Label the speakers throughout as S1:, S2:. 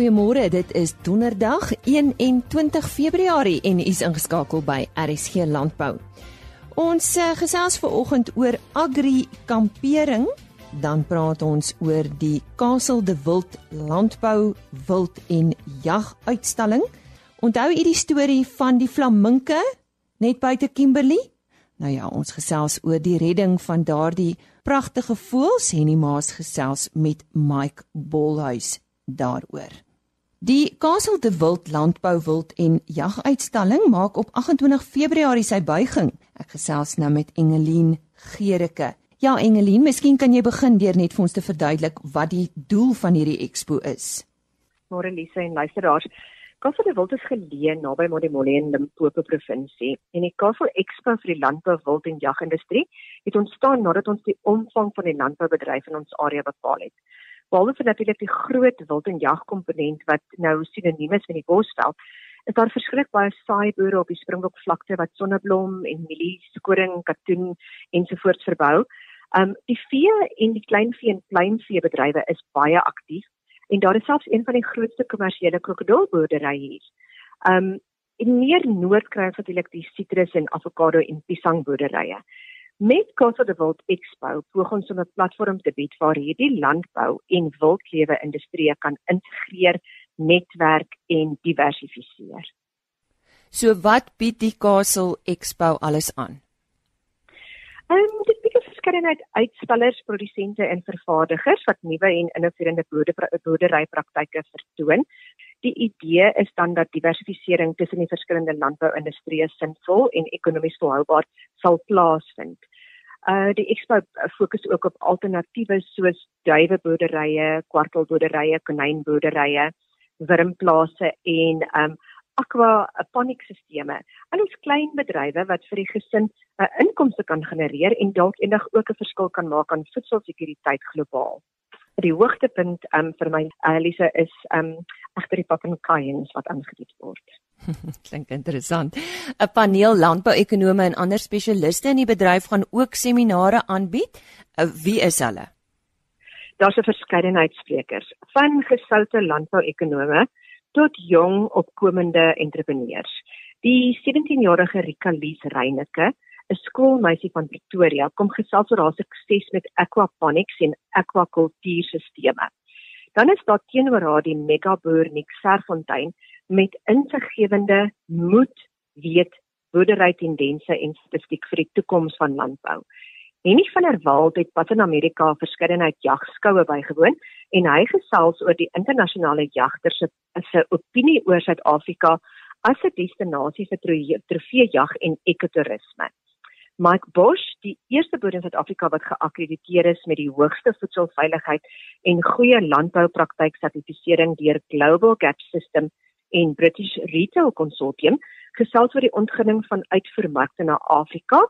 S1: Goeiemôre, dit is Donderdag 21 Februarie en u is ingeskakel by RSG Landbou. Ons uh, gesels ver oggend oor agri kampering, dan praat ons oor die Kasteel de Wild Landbou Wild en Jag uitstalling. Onthou u die storie van die flaminke net buite Kimberley? Nou ja, ons gesels oor die redding van daardie pragtige voëls en die maas gesels met Mike Bolhuis daaroor. Die Kasteel de Wild Landbou Wild en Jaguitstalling maak op 28 Februarie sy buiging. Ek gesels nou met Engelien Gericke. Ja Engelien, miskien kan jy begin deur net vir ons te verduidelik wat die doel van hierdie expo is.
S2: Môre Lise en luisteraars. Kasteel de Wild is geleë naby Modimolle in Limpopo provinsie en die Kasteel Expo vir die landbou, wild en jagindustrie het ontstaan nadat ons die omvang van die landboubedryf in ons area bepaal het behalwe vir natuurlik die groot wild en jagkomponent wat nou sinoniem is met die bosveld, is daar verskriklik baie saai boere op die Springbokvlakte wat sonneblom en mielie, skoring, katoen ensovoorts verbou. Um die vee en die kleinvee en pluimveebedrywe is baie aktief en daar is selfs een van die grootste kommersiële krokodilboerderye hier. Um in meer noord kry ons natuurlik die sitrus en avokado en piesangboerderye. Met Castle de Wild Expo poog ons om 'n platform te bied waar hierdie landbou en wildlewe industrie kan integreer, netwerk en diversifiseer.
S1: So wat bied die Castle Expo alles aan?
S2: Ehm um, dit bied 'n verskeidenheid uitstallers, produsente en vervaardigers wat nuwe en innoverende boerderypraktyke vertoon. Die idee is dan dat diversifisering tussen die verskillende landbouindustrieë sinvol en ekonomies volhoubaar sal plaasvind. Uh die expo uh, fokus ook op alternatiewe soos duiweboerderye, kwartelboerderye, konynboerderye, wurmplase en um aquaponics-sisteme. Al ons klein bedrywe wat vir die gesin 'n uh, inkomste kan genereer en dalk eendag ook 'n verskil kan maak aan voedselsekuriteit globaal. Die hoogtepunt um vir my Elise uh, is um agter die papinkaiens wat aangebied word.
S1: Klink interessant. 'n Paneel landbouekonome en ander spesialiste in die bedryf gaan ook seminare aanbied. Uh, wie is hulle?
S2: Daar's 'n verskeidenheid sprekers, van gesoute landbouekonome tot jong opkomende entrepreneurs. Die 17-jarige Rika Lies Reyneke, 'n skoolmeisie van Pretoria, kom gesels oor haar sukses met aquaponics en aquakultuurstelsels. Dan is daar teenoor haar die megaboer Nick Serfontein met insiggewende moed weet boerdery tendense en statistiek vir die toekoms van landbou. Henny van der Walt het pas in Amerika verskeidenheid jagskoue bygewoon en hy gesels oor die internasionale jagters se se opinie oor Suid-Afrika as 'n destinasie vir trofeejag en ekotourisme. Mike Bosch, die eerste boer in Suid-Afrika wat geakkrediteer is met die hoogste voedselveiligheid en goeie landboupraktyk sertifisering deur Global Gap System en British Retail Consortium, gesels oor die ontginning van uitvoermarkte na Afrika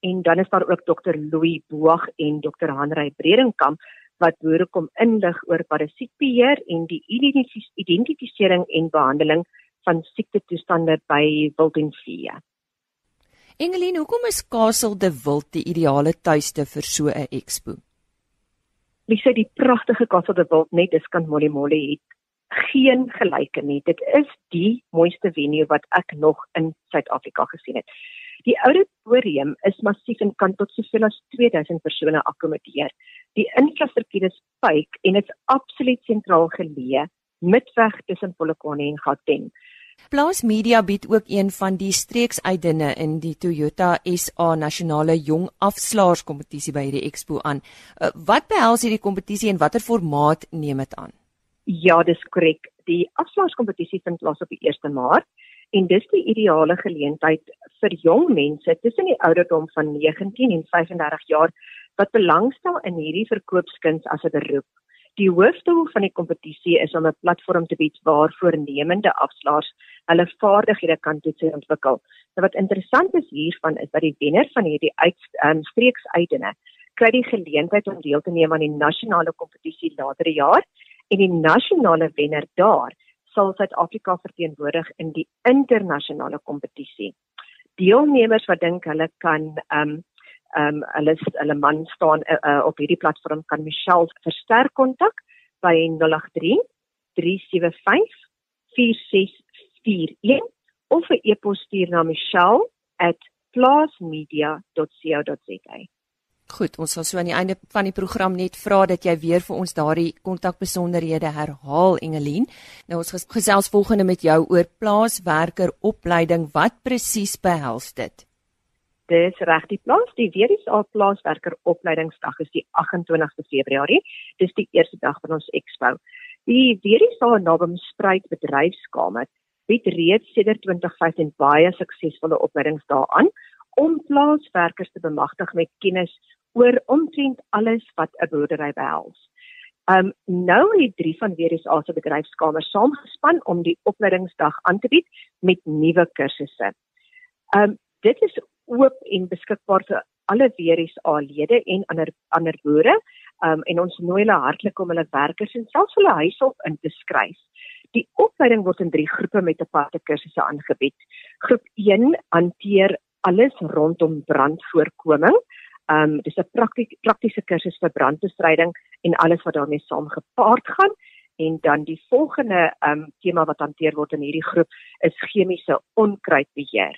S2: en dan is daar ook Dr Louis Boag en Dr Hanrey Bredenkamp wat boere kom inlig oor parasietbeheer en die identifisering en behandeling van siektetoestande by wild en vee.
S1: Engelien, hoekom is Kasteel de Wild die ideale tuiste vir so 'n expo?
S2: Wie sê die pragtige Kasteel de Wild net is kan Molly Molly het geen gelyke nie. Dit is die mooiste venue wat ek nog in Suid-Afrika gesien het. Die auditorium is massief en kan tot soveel as 2000 persone akkommodeer. Die infrastruktuur is pyk en dit is absoluut sentraal geleë, midweg tussen Polokwane en Gauteng.
S1: Plaas Media bied ook een van die streeksuitdinne in die Toyota SA nasionale jong afslaers kompetisie by hierdie expo aan. Uh, wat behels hierdie kompetisie en watter formaat neem dit aan?
S2: Ja, dis korrek. Die afslaers kompetisie vind plaas op die 1 Maart en dis die ideale geleentheid vir jong mense tussen die ouderdom van 19 en 35 jaar wat belangstel in hierdie verkoopskuns as 'n beroep. Die hoofdoel van die kompetisie is om 'n platform te bied waar voornemende afslaers hulle vaardighede kan toets en ontwikkel. Nou wat interessant is hiervan is dat die wenner van hierdie uitstreeksuitdene kry die geleentheid om deel te neem aan die nasionale kompetisie later die jaar en die nasionale wenner daar sal Suid-Afrika verteenwoordig in die internasionale kompetisie. Deelnemers wat dink hulle kan ehm um, ehm um, hulle hulle man staan uh, uh, op hierdie platform kan Michelle versterk kontak by 083 375 4641 of 'n e-pos stuur na michelle@plaasmedia.co.za.
S1: Goed, ons sal so aan die einde van die program net vra dat jy weer vir ons daardie kontakbesonderhede herhaal Engelien. Nou ons gesels volgende met jou oor plaaswerkeropleiding. Wat presies behels dit?
S2: Dis reg, die plaas, die WSA plaaswerkeropleidingsdag is die 28ste Februarie. Dis die eerste dag van ons expo. Die WSA Nabomspruit Bedryfskamer bied reeds sedert 2015 baie suksesvolle opleidingsdae aan om plaaswerkers te bemagtig met kennis oor omtrent alles wat 'n boerdery behels. Um nou het drie van WSA se bedryfskamers saamgespan om die opleidingsdag aan te bied met nuwe kursusse. Um dit is oop en beskikbaar vir alle WSA-lede en ander ander boere um, en ons nooi hulle hartlik om hulle werkers en selfs hulle huishulp in te skryf. Die opleiding word in drie groepe met paar kursusse aangebied. Groep 1 hanteer alles rondom brandvoorkoming. Um dis 'n praktiese praktiese kursus vir brandbestryding en alles wat daarmee saamgepaard gaan en dan die volgende um tema wat hanteer word in hierdie groep is chemiese onkruidbeheer.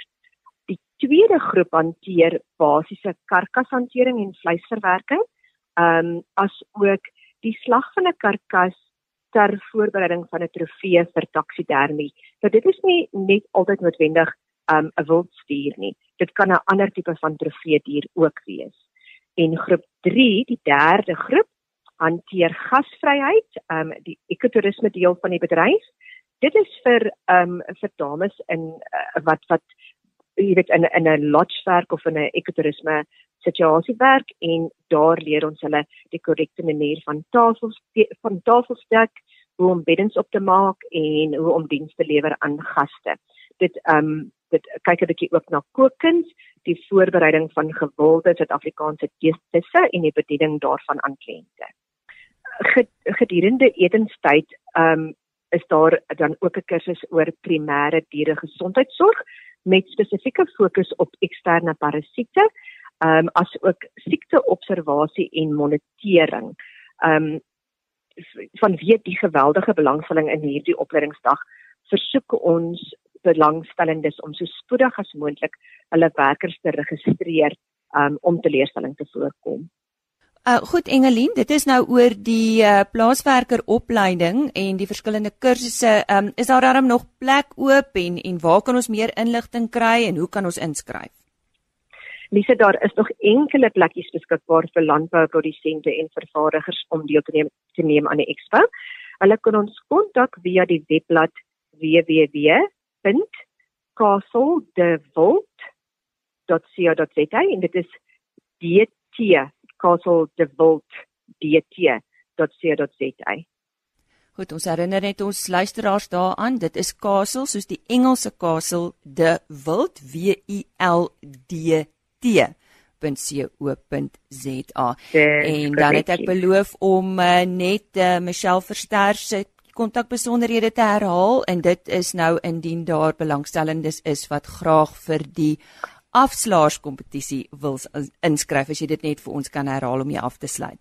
S2: Die tweede groep hanteer basiese karkashantering en vleisverwerking um as ook die slag van 'n karkas ter voorbereiding van 'n trofee vir taksidermie. Nou dit is nie net altyd noodwendig um 'n wildstier nie. Dit kan 'n ander tipe van trofee dier ook wees. En groep 3, die derde groep, hanteer gasvryheid, um die ekotourisme deel van die bedryf. Dit is vir um vir dames in uh, wat wat jy weet in in 'n lodge werk of in 'n ekotourisme situasie werk en daar leer ons hulle die korrekte manier van tafels van tafelstek, hoe om beddens op te maak en hoe om diens te lewer aan gaste. Dit ehm um, dit kyk 'n bietjie ook na kookkuns, die voorbereiding van gewilde Suid-Afrikaanse disse en die bediening daarvan aan kliënte. Gedurende etenstyd ehm um, is daar dan ook 'n kursus oor primêre diere gesondheidsorg met spesifieke fokus op eksterne parasiete ehm um, as ook siekteobservasie en monitering. Ehm um, vanweë die geweldige belangstelling in hierdie opleidingsdag versoek ons belangstellendes om so spoedig as moontlik hulle werkers te registreer um, om teleurstelling te voorkom.
S1: Uh goed Engelien, dit is nou oor die uh, plaaswerkeropleiding en die verskillende kursusse. Um is daar darm nog plek oop en en waar kan ons meer inligting kry en hoe kan ons inskryf?
S2: Lise daar is nog enkele plekkies beskikbaar vir landbouprodusente en vervaardigers om deel te neem te neem aan die expo. Hulle kan ons kontak via die webblad www.castledewilt.co.za en dit is dt castledewilt.co.za.
S1: Goed, ons herinner net ons luisteraars daaraan, dit is Castle soos die Engelse Castle de Wilt W I L D t.co.za en dan het ek beloof om uh, net uh, Michelle Verster se kontakbesonderhede te herhaal en dit is nou indien daar belangstellendes is wat graag vir die afslaerskompetisie wil inskryf as jy dit net vir ons kan herhaal om jy af te sluit.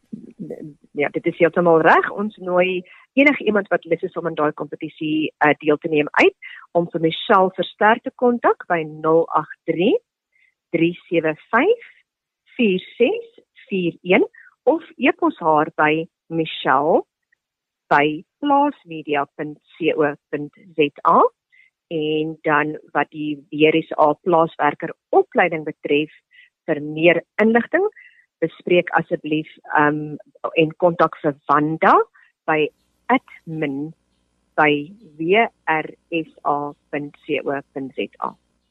S2: Ja, dit is heeltemal reg. Ons nooi enige iemand wat lus is om aan daai kompetisie uh, deel te neem uit om vir Michelle Verster te kontak by 083 3754641 of e-pos haar by michelle@plaasmedia.co.za en dan wat die WRSA plaaswerker opleiding betref vir meer inligting bespreek asseblief um en kontak vir Wanda by admin by wrsa.co.za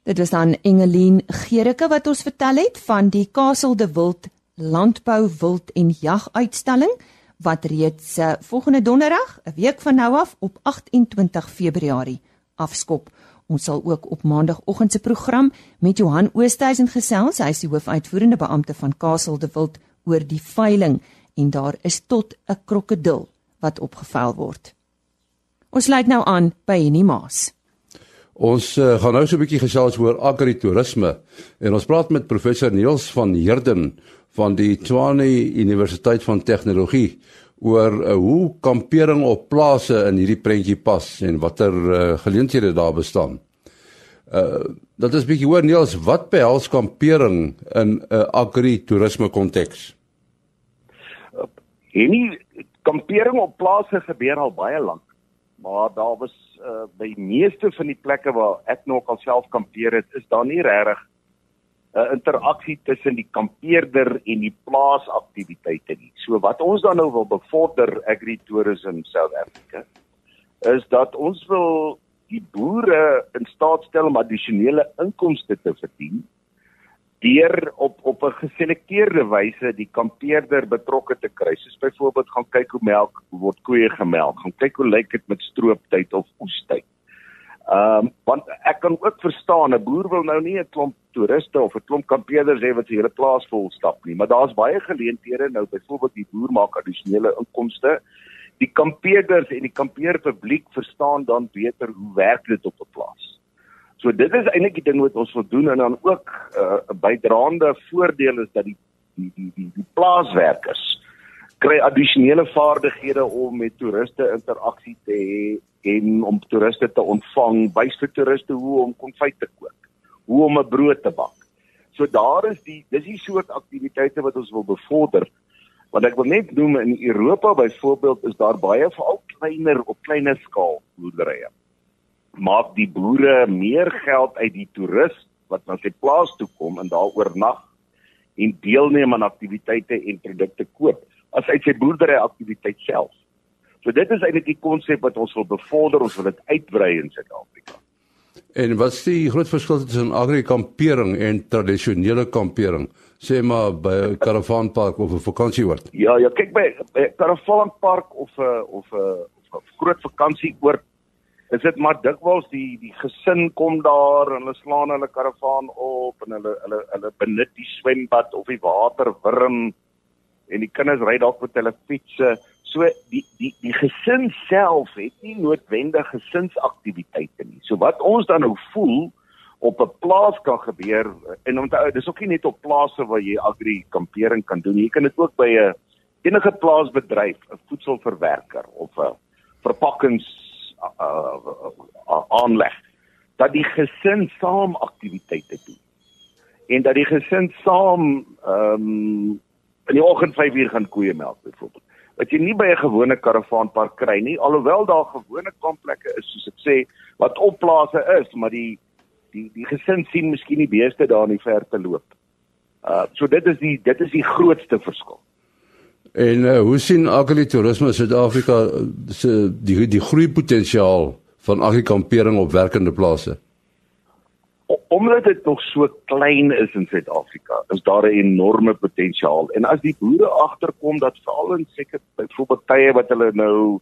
S1: Dit was dan Engelien Gericke wat ons vertel het van die Kasteel de Wild Landbou Wild en Jag uitstalling wat reeds uh, volgende donderdag, 'n week van nou af op 28 Februarie afskop. Ons sal ook op maandagooggend se program met Johan Oosthuizen gesels. Hy is die hoofuitvoerende beampte van Kasteel de Wild oor die veiling en daar is tot 'n krokodil wat opgevel word. Ons sluit nou aan by Henny Maas.
S3: Ons uh, gaan nou so 'n bietjie gesels oor agritourisme en ons praat met professor Niels van Heerden van die Tshwane Universiteit van Tegnologie oor uh, hoe kampering op plase in hierdie prentjie pas en watter uh, geleenthede daar bestaan. Uh dat is bietjie hoor Niels, wat behels kampering in 'n uh, agri-toerisme konteks?
S4: En nie kampering op plase gebeur al baie lank, maar daar was uh, by meeste van die plekke waar ek nog al self kampeer het, is daar nie regtig 'n uh, interaksie tussen die kampeerder en die plaasaktiwiteite nie. So wat ons dan nou wil bevorder agritourism South Africa is dat ons wil die boere in staat stel om addisionele inkomste te verdien deur op op 'n geselekteerde wyse die kampeerder betrokke te kry. Soos byvoorbeeld gaan kyk hoe melk word koeie gemelk, gaan kyk hoe lyk dit met strooptyd of oestyd. Ehm um, want ek kan ook verstaan 'n boer wil nou nie 'n klomp toeriste of 'n klomp kampeerders hê wat sy hele plaas vol stap nie, maar daar's baie geleenthede nou byvoorbeeld die boer maak addisionele inkomste. Die kampeerders en die kampeerpubliek verstaan dan beter hoe werk dit op 'n plaas. So dit is eintlik die ding wat ons wil doen en dan ook uh, 'n uh, bydraende voordeel is dat die die die die, die plaaswerkers kry addisionele vaardighede om met toeriste interaksie te hê en om toeriste te ontvang, wys vir toeriste hoe om konfyt te kook, hoe om 'n brood te bak. So daar is die dis die soort aktiwiteite wat ons wil bevorder. Want ek wil net noem in Europa byvoorbeeld is daar baie veral kleiner op kleiner skaal boerderye maak die boere meer geld uit die toerist wat na sy plaas toe kom en daar oornag en deelneem aan aktiwiteite en produkte koop as uit sy boerdery aktiwiteit self. So dit is eintlik die konsep wat ons wil bevorder, ons wil dit uitbrei in Suid-Afrika.
S3: En wat is die groot verskil tussen agri-kampering en tradisionele kampering? Sê maar by 'n karavaanpark of 'n vakansieoord.
S4: Ja, ja, kyk by 'n karavaanpark of 'n of 'n groot vakansieoord is dit maar dikwels die die gesin kom daar en hulle slaan hulle karavaan op en hulle hulle hulle benut die swembad of die waterwurm en die kinders ry dalk met hulle fietsse so die die die gesin self het nie noodwendig gesinsaktiwiteite nie. So wat ons dan nou voel op 'n plaas kan gebeur en onthou dis ook nie net op plase waar jy agri kampering kan doen jy kan dit ook by 'n enige plaasbedryf 'n voedselverwerker of 'n verpakkings uh, uh, aanleg dat die gesin saam aktiwiteite doen. En dat die gesin saam ehm um, in die oggend 5 uur gaan koeie melk byvoorbeeld wat jy nie by 'n gewone karavaanpark kry nie alhoewel daar gewone kampplekke is soos ek sê wat op plase is maar die die die gesin sien miskien die beeste daar in die verte loop. Uh so dit is die dit is die grootste verskil.
S3: En uh, hoe sien agritourisme Suid-Afrika eh, se die die groeipotensiaal van agrikampering op werkende plase?
S4: Omdat dit nog so klein is in Suid-Afrika, is daar 'n enorme potensiaal. En as die boere agterkom dat veral in seker byvoorbeeld tye wat hulle nou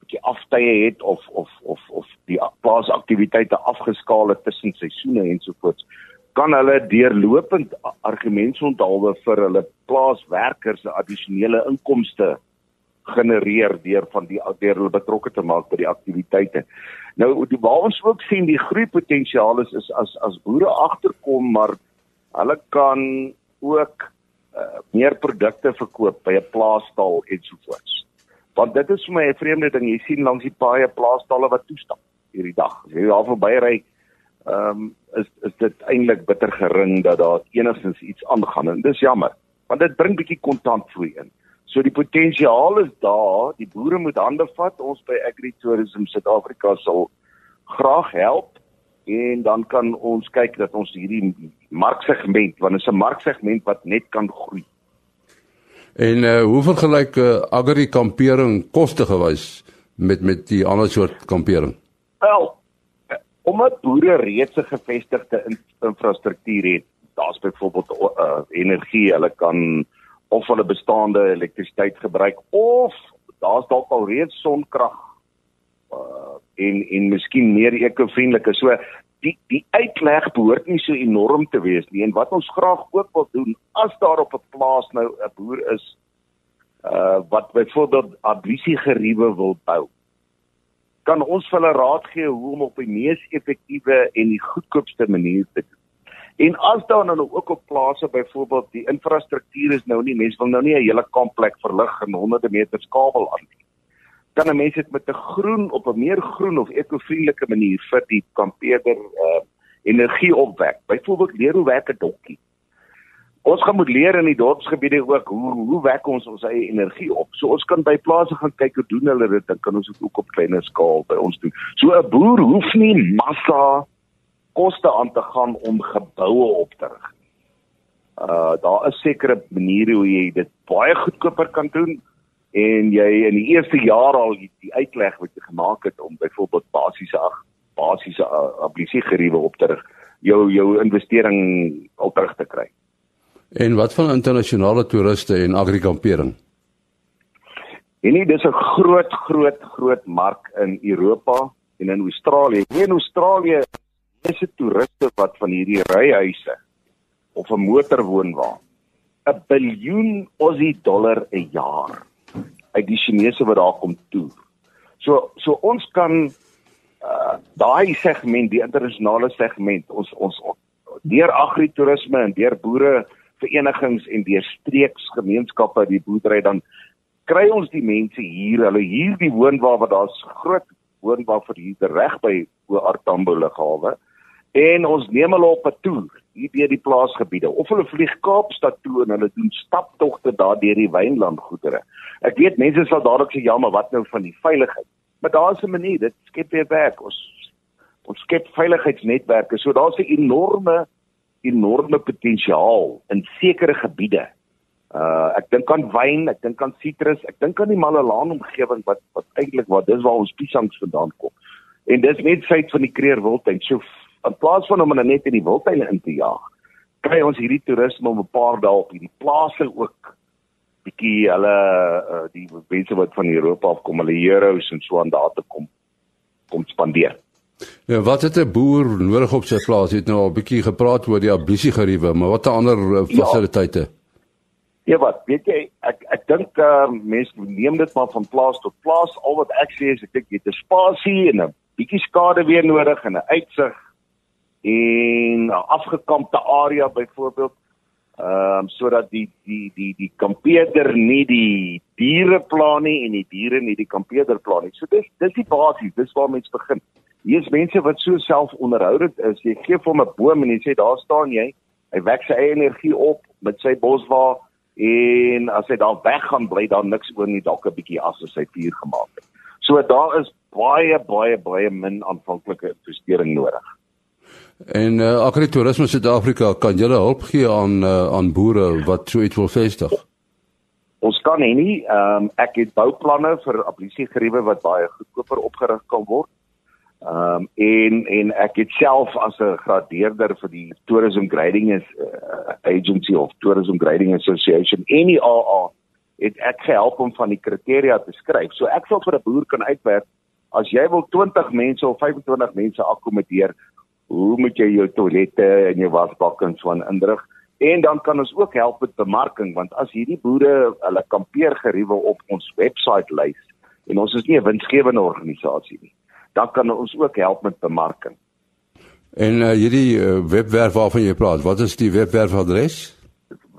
S4: bietjie aftye het of of of of die plaasaktiwiteite afgeskaal het tussen seisoene ensovoorts, kan hulle deurlopend argumentsonthaalwe vir hulle plaaswerkers 'n addisionele inkomste genereer deur van die deur hulle betrokke te maak by die aktiwiteite. Nou die waar ons ook sien die groeipotensiaal is, is as as boere agterkom maar hulle kan ook uh, meer produkte verkoop by 'n plaasstal ensovoorts. Want dit is vir my 'n vreemde ding jy sien langs die paaie plaasstalle wat toestap hierdie dag. As jy daar verby ry, ehm um, is is dit eintlik bitter gering dat daar enigstens iets aangaan en dis jammer want dit bring bietjie kontantvloei in. So die potensiaal is daar, die boere moet hande vat. Ons by Agritourism Suid-Afrika sal graag help en dan kan ons kyk dat ons hierdie marksegment, want dit is 'n marksegment wat net kan groei.
S3: En uh, hoe vergelyk uh, agri-kampering koste gewys met met die ander soort kampering?
S4: Wel, omdat boere reeds 'n gevestigde in, infrastruktuur het, daar's byvoorbeeld uh, energie, hulle kan of hulle bestaande elektrisiteit gebruik of daar's dalk al reeds sonkrag uh, en en miskien meer ekovriendelike. So die die uitleg behoort nie so enorm te wees nie en wat ons graag ook wil doen as daar op 'n plaas nou 'n boer is uh wat byvoorbeeld abrisie geriewe wil bou kan ons vir hulle raad gee hoe om op die mees effektiewe en die goedkoopste manier te doen. En as daar nou ook op plase byvoorbeeld die infrastruktuur is nou nie mense wil nou nie 'n hele komplek verlig en honderde meters kabel aan nie. Dan 'n mens dit met 'n groen op 'n meer groen of ekovriendelike manier vir die kampeerder uh, energie opwek. Byvoorbeeld leer hoe werk 'n dokkie. Ons gaan moet leer in die dorpsgebiede ook hoe hoe wek ons ons eie energie op. So ons kan by plase gaan kyk hoe doen hulle dit, dan kan ons dit ook op kleiner skaal by ons doen. So 'n boer hoef nie massa koste aan te gaan om geboue op te rig. Uh daar is sekere maniere hoe jy dit baie goedkoper kan doen en jy in die eerste jaar al die, die uitleg wat jy gemaak het om byvoorbeeld basiese basiese ablisie geriewe op te rig, jou jou investering al terug te kry.
S3: En wat van internasionale toeriste en agrikampering?
S4: En nie dis 'n groot groot groot mark in Europa en in Australië. Hier in Australië is dit toeriste wat van hierdie ryhuise of 'n motorwoonwa 'n biljoen Aussie dollar 'n jaar uit die Chinese wat daar kom toe. So so ons kan uh daai segment, die internasionale segment, ons ons deur agritourisme en deur boere verenigings en deur streeksgemeenskappe die boerdery dan kry ons die mense hier hulle hier die woonwa wat daar's groot woonwa vir hier reg by Oortambo lughawe en ons neem hulle op 'n toer hier deur die plaasgebiede of hulle vlieg Kaapstad toe en hulle doen staptogte daar deur die wynland goedere ek weet mense sal dadelik sê ja maar wat nou van die veiligheid maar daar's 'n manier dit skep weer werk ons ons skep veiligheidsnetwerke so daar's 'n enorme enorme potensiaal in sekere gebiede. Uh ek dink aan wyn, ek dink aan sitrus, ek dink aan die Malalaan omgewing wat wat eintlik wat dis waar ons piesangs vandaan kom. En dis net feit van die Kreer Wildtuin. So in plaas van om hulle net in die wildtuine in te jaag, kry ons hierdie toerisme om 'n paar dae op hierdie plase ook bietjie hulle uh, die mense wat van Europa af kom, hulle heroes en so aan daar te kom kom spandeer.
S3: Ja, wat het 'n boer nodig op sy plaas? Het nou al 'n bietjie gepraat oor die ablisie geriewe, maar wat ander uh, fasiliteite? Ja.
S4: ja, wat weet jy, ek ek dink uh, mense neem dit maar van plaas tot plaas. Al wat ek sê is ek dink jy het 'n spasie en 'n bietjie skade weer nodig en 'n uitsig en 'n afgekampte area byvoorbeeld ehm um, sodat die die die die kampeerder nie die diere pla nie en die diere nie die kampeerder pla nie. So dis dis die basis, dis waar mense begin. Hier is mense wat so selfonderhoudend is. Jy gee vir hom 'n boom en jy sê daar staan jy. Hy wek sy eie energie op met sy boswa en as hy daar weggaan bly daar niks oor nie dalk 'n bietjie as hy vuur gemaak het. So daar is baie baie baie min aanvanklike investering nodig.
S3: En uh, agritourisme Suid-Afrika kan julle hulp gee aan uh, aan boere wat so iets wil vestig.
S4: Ons kan nie, ehm um, ek het bouplanne vir ablisie geriewe wat baie goedkoper opgerig kan word. Ehm um, en en ek het self as 'n gradeerder vir die Tourism Grading is uh, Agency of Tourism Grading Association en die AA het ek gehelp om van die kriteria te skryf. So ek sal vir 'n boer kan uitwerk as jy wil 20 mense of 25 mense akkommodeer, hoe moet jy jou toilette en jou wasbakke en so aan indrig? En dan kan ons ook help met bemarking want as hierdie boere hulle kampeergeriewe op ons webwerf lys en ons is nie 'n winsgewende organisasie nie dan kan ons ook help met bemarking.
S3: En uh, hierdie uh, webwerf waarvan jy praat, wat is die webwerfadres?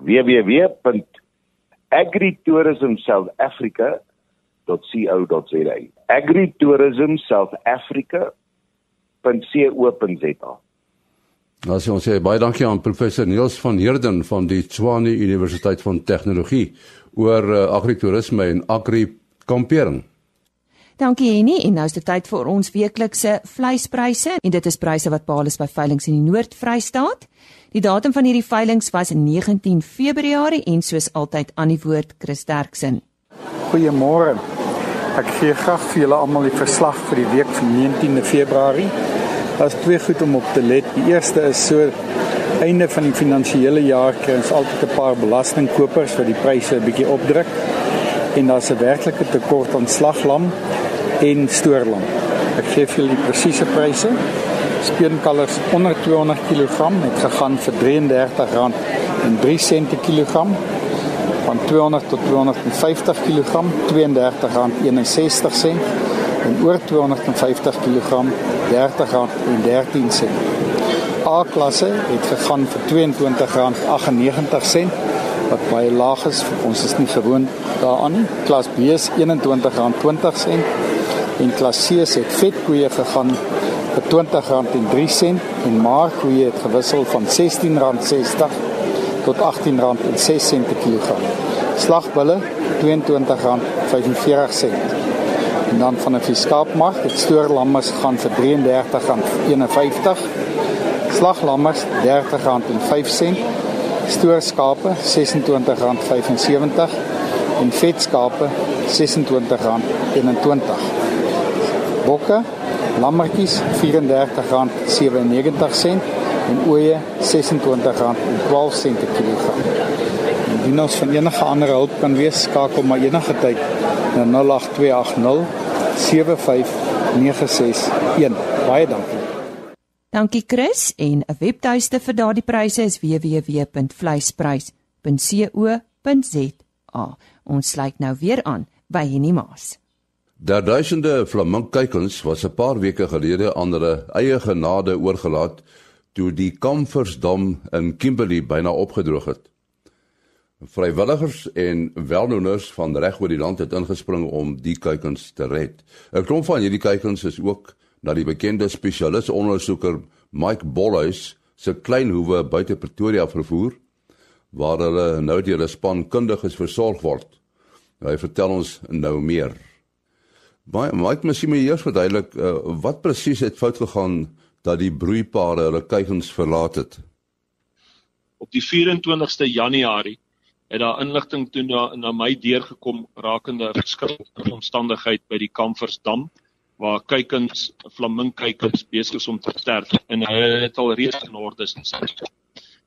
S4: www.agritourismsouthafrica.co.za. agritourismsouthafrica.co.za.
S3: Nou sê ons sê baie dankie aan professor Niels van Heerden van die Tshwane Universiteit van Tegnologie oor uh, agritourisme en agri-kampering.
S1: Dankie Henny en nou is dit tyd vir ons weeklikse vleispryse en dit is pryse wat behaal is by veilinge in die Noord-Vrystaat. Die datum van hierdie veilinge was 19 Februarie en soos altyd aan die woord Chris Derksen.
S5: Goeiemôre. Ek gee graag vir julle almal die verslag vir die week van 19de Februarie. Daar's twee goed om op te let. Die eerste is so einde van die finansiële jaar kry ons altyd 'n paar belastingkopers wat die pryse 'n bietjie opdruk en daar's 'n werklike tekort aan slaglam en stoorlam. Ek gee vir julle die presiese pryse. Speenkalvers onder 200 kg het gegaan vir R33.03 per kilogram. Van 200 tot 250 kg R32.61 en oor 250 kg R30.13. A-klasse het gegaan vir R22.98 wat baie laag is. Ons is nie gewoond daaraan nie. Klas B is R21.20 en klas C het vetkoeie gegaan vir R20.03 en maarkoeie het gewissel van R16.60 tot R18.06 per kilogram. Slagbulle R22.45. En dan van 'n fiskaapmark het stoorlammers gaan vir R33.51. Slaglammers R30.05. Stoorskape R26.75 en vetskape R26.21. Bokke, lammetjies R34.97 en ooe R26.12 per kilogram. Indien ons van enige ander hulp kan wees, skakel maar enige tyd na 08280 75961. Baie dankie.
S1: Dankie Chris en 'n webtuiste vir daardie pryse is www.vleisprys.co.za. Ons sluit nou weer aan by Henny Maas.
S3: Daar duisende flaminkuikens was 'n paar weke gelede aan hulle eie genade oorgelaat toe die Kamfersdam in Kimberley byna opgedroog het. Vrywilligers en weldoeners van reg oor die land het ingespring om die kuikens te red. 'n Klomp van hierdie kuikens is ook na die bekende spesialis ondersoeker Mike Bolhuis se klein hoewe buite Pretoria vervoer waar hulle nou deur 'n span kundiges versorg word. Hy vertel ons nou meer. Maar Mike, miskien moet jy eers verduidelik uh, wat presies het fout gegaan dat die broeipare hulle kuikens verlaat het.
S6: Op die 24ste Januarie het daar inligting toe na, na my deurgekom rakende 'n verskillende omstandigheid by die Kamfersdam waar kuikens, flaminkuikens besig is om te sterf en hulle het al reeds in orde is.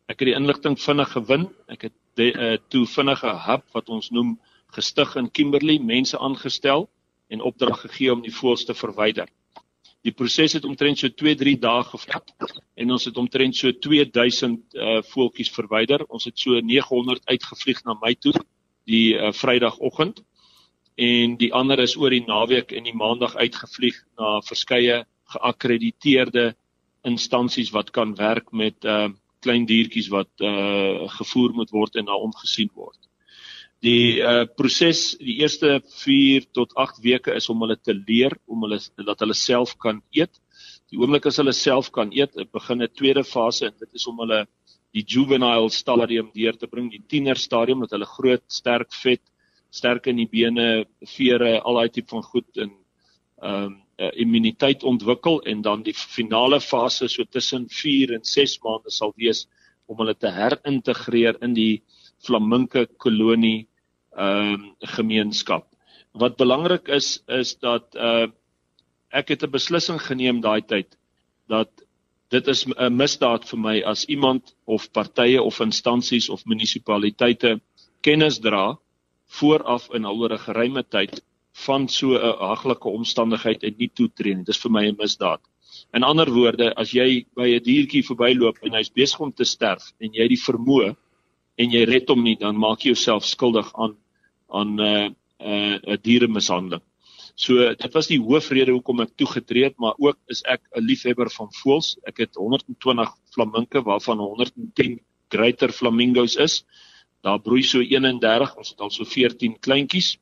S6: Ek het die inligting vinnig gewin. Ek het die, uh, toe vinnige hub wat ons noem gestig in Kimberley, mense aangestel en opdrag gegee om die voëls te verwyder. Die proses het omtrent so 2-3 dae gevat en ons het omtrent so 2000 uh, voeltjies verwyder. Ons het so 900 uitgevlieg na my toe die uh, Vrydagoggend en die ander is oor die naweek en die maandag uitgevlieg na verskeie geakkrediteerde instansies wat kan werk met uh klein diertjies wat uh gevoer moet word en na omgesien word. Die uh proses die eerste 4 tot 8 weke is om hulle te leer om hulle dat hulle self kan eet. Die oomblik as hulle self kan eet, begin 'n tweede fase en dit is om hulle die juvenile stadium deur te bring, die tiener stadium dat hulle groot, sterk, vet sterk in die bene, vere, al daai tipe van goed en ehm um, uh, immuniteit ontwikkel en dan die finale fase so tussen 4 en 6 maande sal wees om hulle te herintegreer in die flaminke kolonie ehm um, gemeenskap. Wat belangrik is is dat uh ek het 'n beslissing geneem daai tyd dat dit is 'n misdaad vir my as iemand of partye of instansies of munisipaliteite kennis dra vooraf in oor 'n geruime tyd van so 'n haglike omstandigheid en nie toetree nie. Dis vir my 'n misdaad. In ander woorde, as jy by 'n diertjie verbyloop en hy's besig om te sterf en jy die vermoë en jy red hom nie, dan maak jy jouself skuldig aan aan 'n uh, 'n uh, 'n dieremishandeling. So dit was die hoofrede hoekom ek toegetree het, maar ook is ek 'n liefhebber van voëls. Ek het 120 flaminke waarvan 110 greater flamingos is. Daar broei so 31, ons het al so 14 kleintjies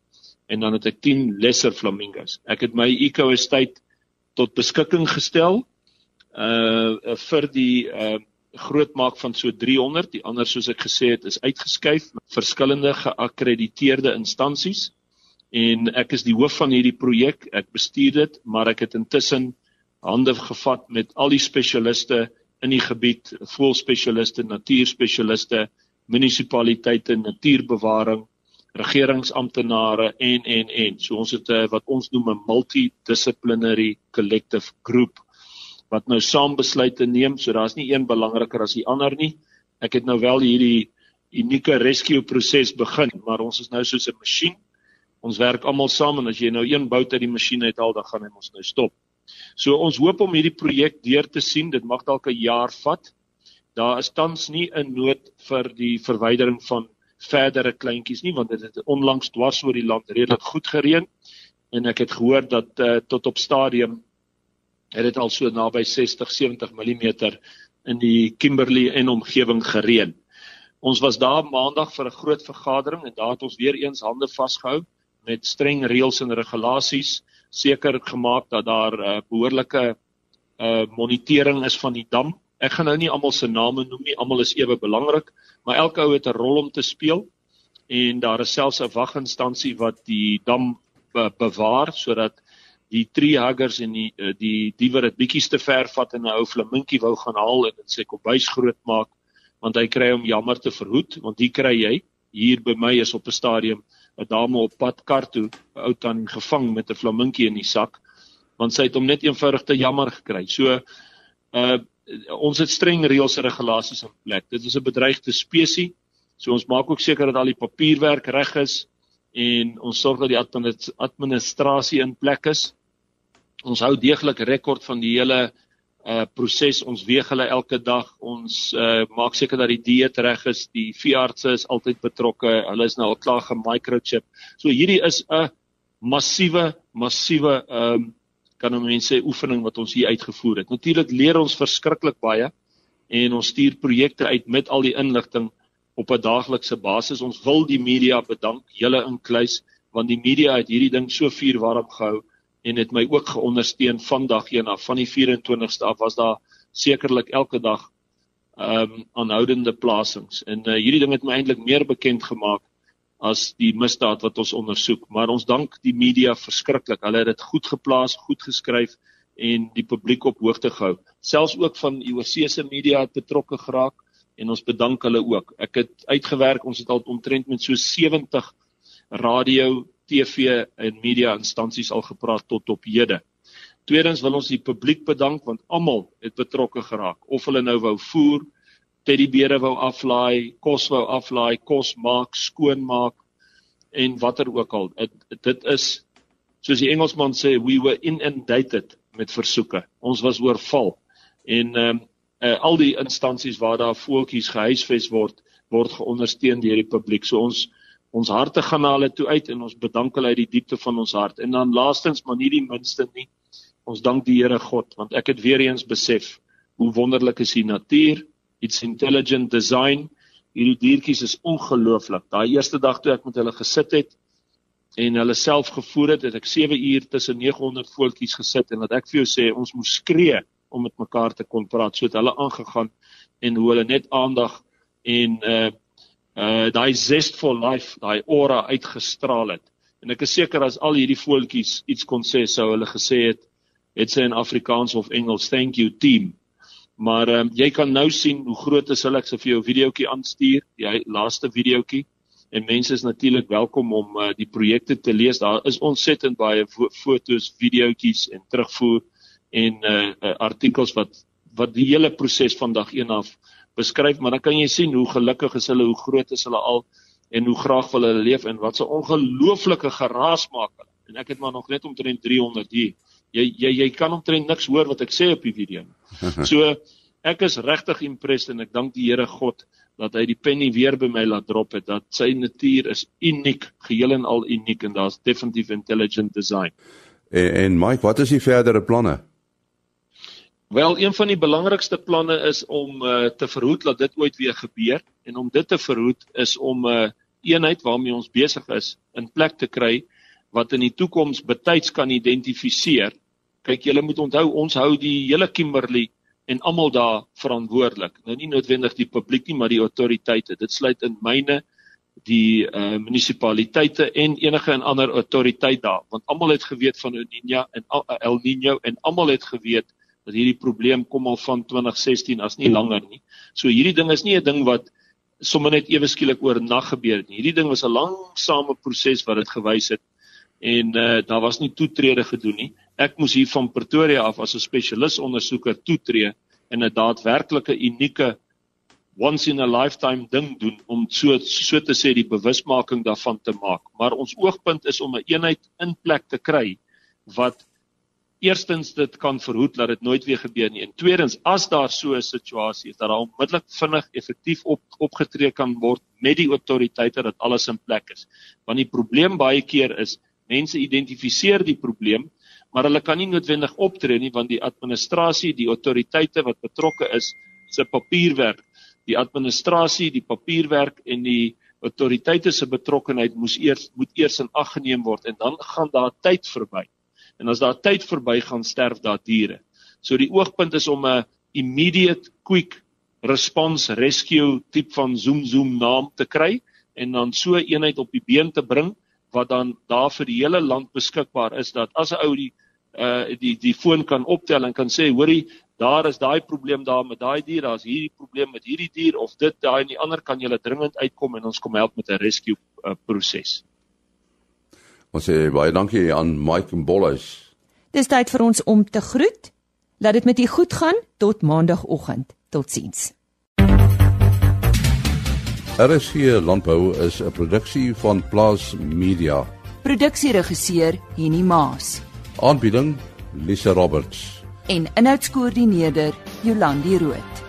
S6: en dan het ek 10 lesser flamingos. Ek het my eco-estate tot beskikking gestel uh vir die uh grootmaak van so 300. Die ander soos ek gesê het is uitgeskuif met verskillende geakkrediteerde instansies en ek is die hoof van hierdie projek. Ek bestuur dit, maar ek het intussen hande gevat met al die spesialiste in die gebied, voelspesialiste, natuurspesialiste munisipaliteite, natuurbewaring, regeringsamptenare en en en. So ons het 'n eh, wat ons noem 'n multidisciplinary collective group wat nou saam besluite neem. So daar's nie een belangriker as die ander nie. Ek het nou wel hierdie unieke rescue proses begin, maar ons is nou soos 'n masjien. Ons werk almal saam en as jy nou een bout uit die masjien uithaal, dan gaan hy mos nou stop. So ons hoop om hierdie projek deur te sien. Dit mag dalk 'n jaar vat daar is tans nie 'n nood vir die verwydering van verdere kleintjies nie want dit het onlangs dwars oor die land redelik goed gereën en ek het gehoor dat uh, tot op stadium het dit al so naby 60 70 mm in die Kimberley en omgewing gereën. Ons was daar maandag vir 'n groot vergadering en daar het ons weer eens hande vasgehou met streng reëls en regulasies seker gemaak dat daar 'n uh, behoorlike uh monitering is van die dam. Ek gaan nou nie almal se name noem nie, almal is ewe belangrik, maar elke ou het 'n rol om te speel en daar is selfs 'n waginstansie wat die dam be bewaar sodat die tree huggers en die eh, die die wat dit bietjies te ver vat en 'n ou flaminkie wou gaan haal en dit sê kombuis groot maak want hy kry hom jammer te verhoed want hier kry jy hier by my is op 'n stadium 'n dame op pad kar toe 'n ou tannie gevang met 'n flaminkie in die sak want sy het hom net eenvoudig te jammer gekry. So uh ons het streng reëls en regulasies in plek. Dit is 'n bedreigde spesies. So ons maak ook seker dat al die papierwerk reg is en ons sorg dat die administrasie in plek is. Ons hou deeglik rekord van die hele uh proses. Ons weeg hulle elke dag. Ons uh maak seker dat die dieet reg is. Die veeartse is altyd betrokke. Hulle is nou al klaar gemicrochip. So hierdie is 'n massiewe massiewe ehm um, kan mense sê oefening wat ons hier uitgevoer het. Natuurlik leer ons verskriklik baie en ons stuur projekte uit met al die inligting op 'n daaglikse basis. Ons wil die media bedank, julle inkluis, want die media het hierdie ding so vuur warm gehou en het my ook geondersteun vandag een af van die 24ste af was daar sekerlik elke dag ehm um, aanhoudende plasings. En uh, hierdie ding het my eintlik meer bekend gemaak as die misdaad wat ons ondersoek, maar ons dank die media verskriklik. Hulle het dit goed geplaas, goed geskryf en die publiek op hoogte gehou. Selfs ook van die oorsese media het betrokke geraak en ons bedank hulle ook. Ek het uitgewerk, ons het al omtrent met so 70 radio, TV en media instansies al gepraat tot op hede. Tweedens wil ons die publiek bedank want almal het betrokke geraak. Of hulle nou wou voer, teddybeere wou aflaai, kos wou aflaai, kos maak, skoon maak en watter ook al. Dit, dit is soos die Engelsman sê, we were inundated met versoeke. Ons was oorval. En ehm um, uh, al die instansies waar daar voeltjies gehuisves word, word geondersteun deur die publiek. So ons ons harte gaan na hulle toe uit en ons bedank hulle uit die diepte van ons hart. En dan laastens, maar nie die minste nie, ons dank die Here God want ek het weer eens besef hoe wonderlik is die natuur It's intelligent design. Hierdie diertjies is ongelooflik. Daai eerste dag toe ek met hulle gesit het en hulle self gevoer het, het ek 7 uur tussen 900 voeltjies gesit en wat ek vir jou sê, ons moes skree om met mekaar te kon praat. So het hulle aangegaan en hoe hulle net aandag en uh uh daai zest for life, daai aura uitgestraal het. En ek is seker as al hierdie voeltjies iets kon sê, sou hulle gesê het, het sy in Afrikaans of Engels, thank you team. Maar um, jy kan nou sien hoe groot is hulle. Ek sal vir jou 'n videoetjie aanstuur, die laaste videoetjie. En mense is natuurlik welkom om uh, die projekte te lees. Daar is ontsettend baie foto's, videoetjies en terugvoer en uh, uh artikels wat wat die hele proses van dag 1 af beskryf, maar dan kan jy sien hoe gelukkig is hulle, hoe groot is hulle al en hoe graag wil hulle leef en wat 'n ongelooflike geraas maak hulle. En ek het maar nog net omtrent 300 hier jy jy jy kan omtrent niks hoor wat ek sê op die video nie. So ek is regtig impressed en ek dank die Here God dat hy die penny weer by my laat drop het dat sy natuur is uniek, geheel en al uniek en daar's definitief intelligent design.
S3: En, en Mike, wat is die verdere planne?
S6: Wel, een van die belangrikste planne is om uh, te verhoed dat dit ooit weer gebeur en om dit te verhoed is om 'n uh, eenheid waarmee ons besig is in plek te kry wat in die toekoms betyds kan identifiseer. Kyk, julle moet onthou ons hou die hele Kimberley en almal daar verantwoordelik. Nou nie noodwendig die publiek nie, maar die autoriteite. Dit sluit in myne die uh, munisipaliteite en enige en ander autoriteit daar, want almal het geweet van El Niño en El Niño en almal het geweet dat hierdie probleem kom al van 2016 as nie langer nie. So hierdie ding is nie 'n ding wat sommer net ewe skielik oor nag gebeur het nie. Hierdie ding was 'n langsame proses wat dit gewys het en uh, daar was nie toetrede gedoen nie. Ek moes hier van Pretoria af as 'n spesialis ondersoeker toetree en 'n daadwerklike unieke once in a lifetime ding doen om so so te sê die bewusmaking daarvan te maak. Maar ons oogpunt is om 'n eenheid in plek te kry wat eerstens dit kan verhoed dat dit nooit weer gebeur nie en tweedens as daar so 'n situasie is dat daar onmiddellik vinnig effektief op opgetree kan word met die autoriteite dat alles in plek is. Want die probleem baie keer is Mense identifiseer die probleem, maar hulle kan nie noodwendig optree nie want die administrasie, die autoriteite wat betrokke is, se papierwerk, die administrasie, die papierwerk en die autoriteite se betrokkeheid moes eers moet eers in ag geneem word en dan gaan daar tyd verby. En as daar tyd verby gaan sterf daar diere. So die oogpunt is om 'n immediate quick response rescue tipe van zoom zoom naam te kry en dan so 'n eenheid op die been te bring wat dan daar vir die hele land beskikbaar is dat as 'n ou die uh die die foon kan optel en kan sê hoorie daar is daai probleem daar met daai dier daar's hierdie probleem met hierdie dier of dit daai en die ander kan jy dringend uitkom en ons kom help met 'n rescue uh, proses.
S3: Ons sê baie dankie aan Mike Mbolhuis.
S1: Dis tyd vir ons om te groet. Laat dit met u goed gaan tot maandagooggend. Totsiens.
S3: RSG Landbou is 'n produksie van Plaas Media.
S1: Produksieregisseur Henny Maas.
S3: Aanbieding Lisa Roberts.
S1: En inhoudskoördineerder Jolandi Root.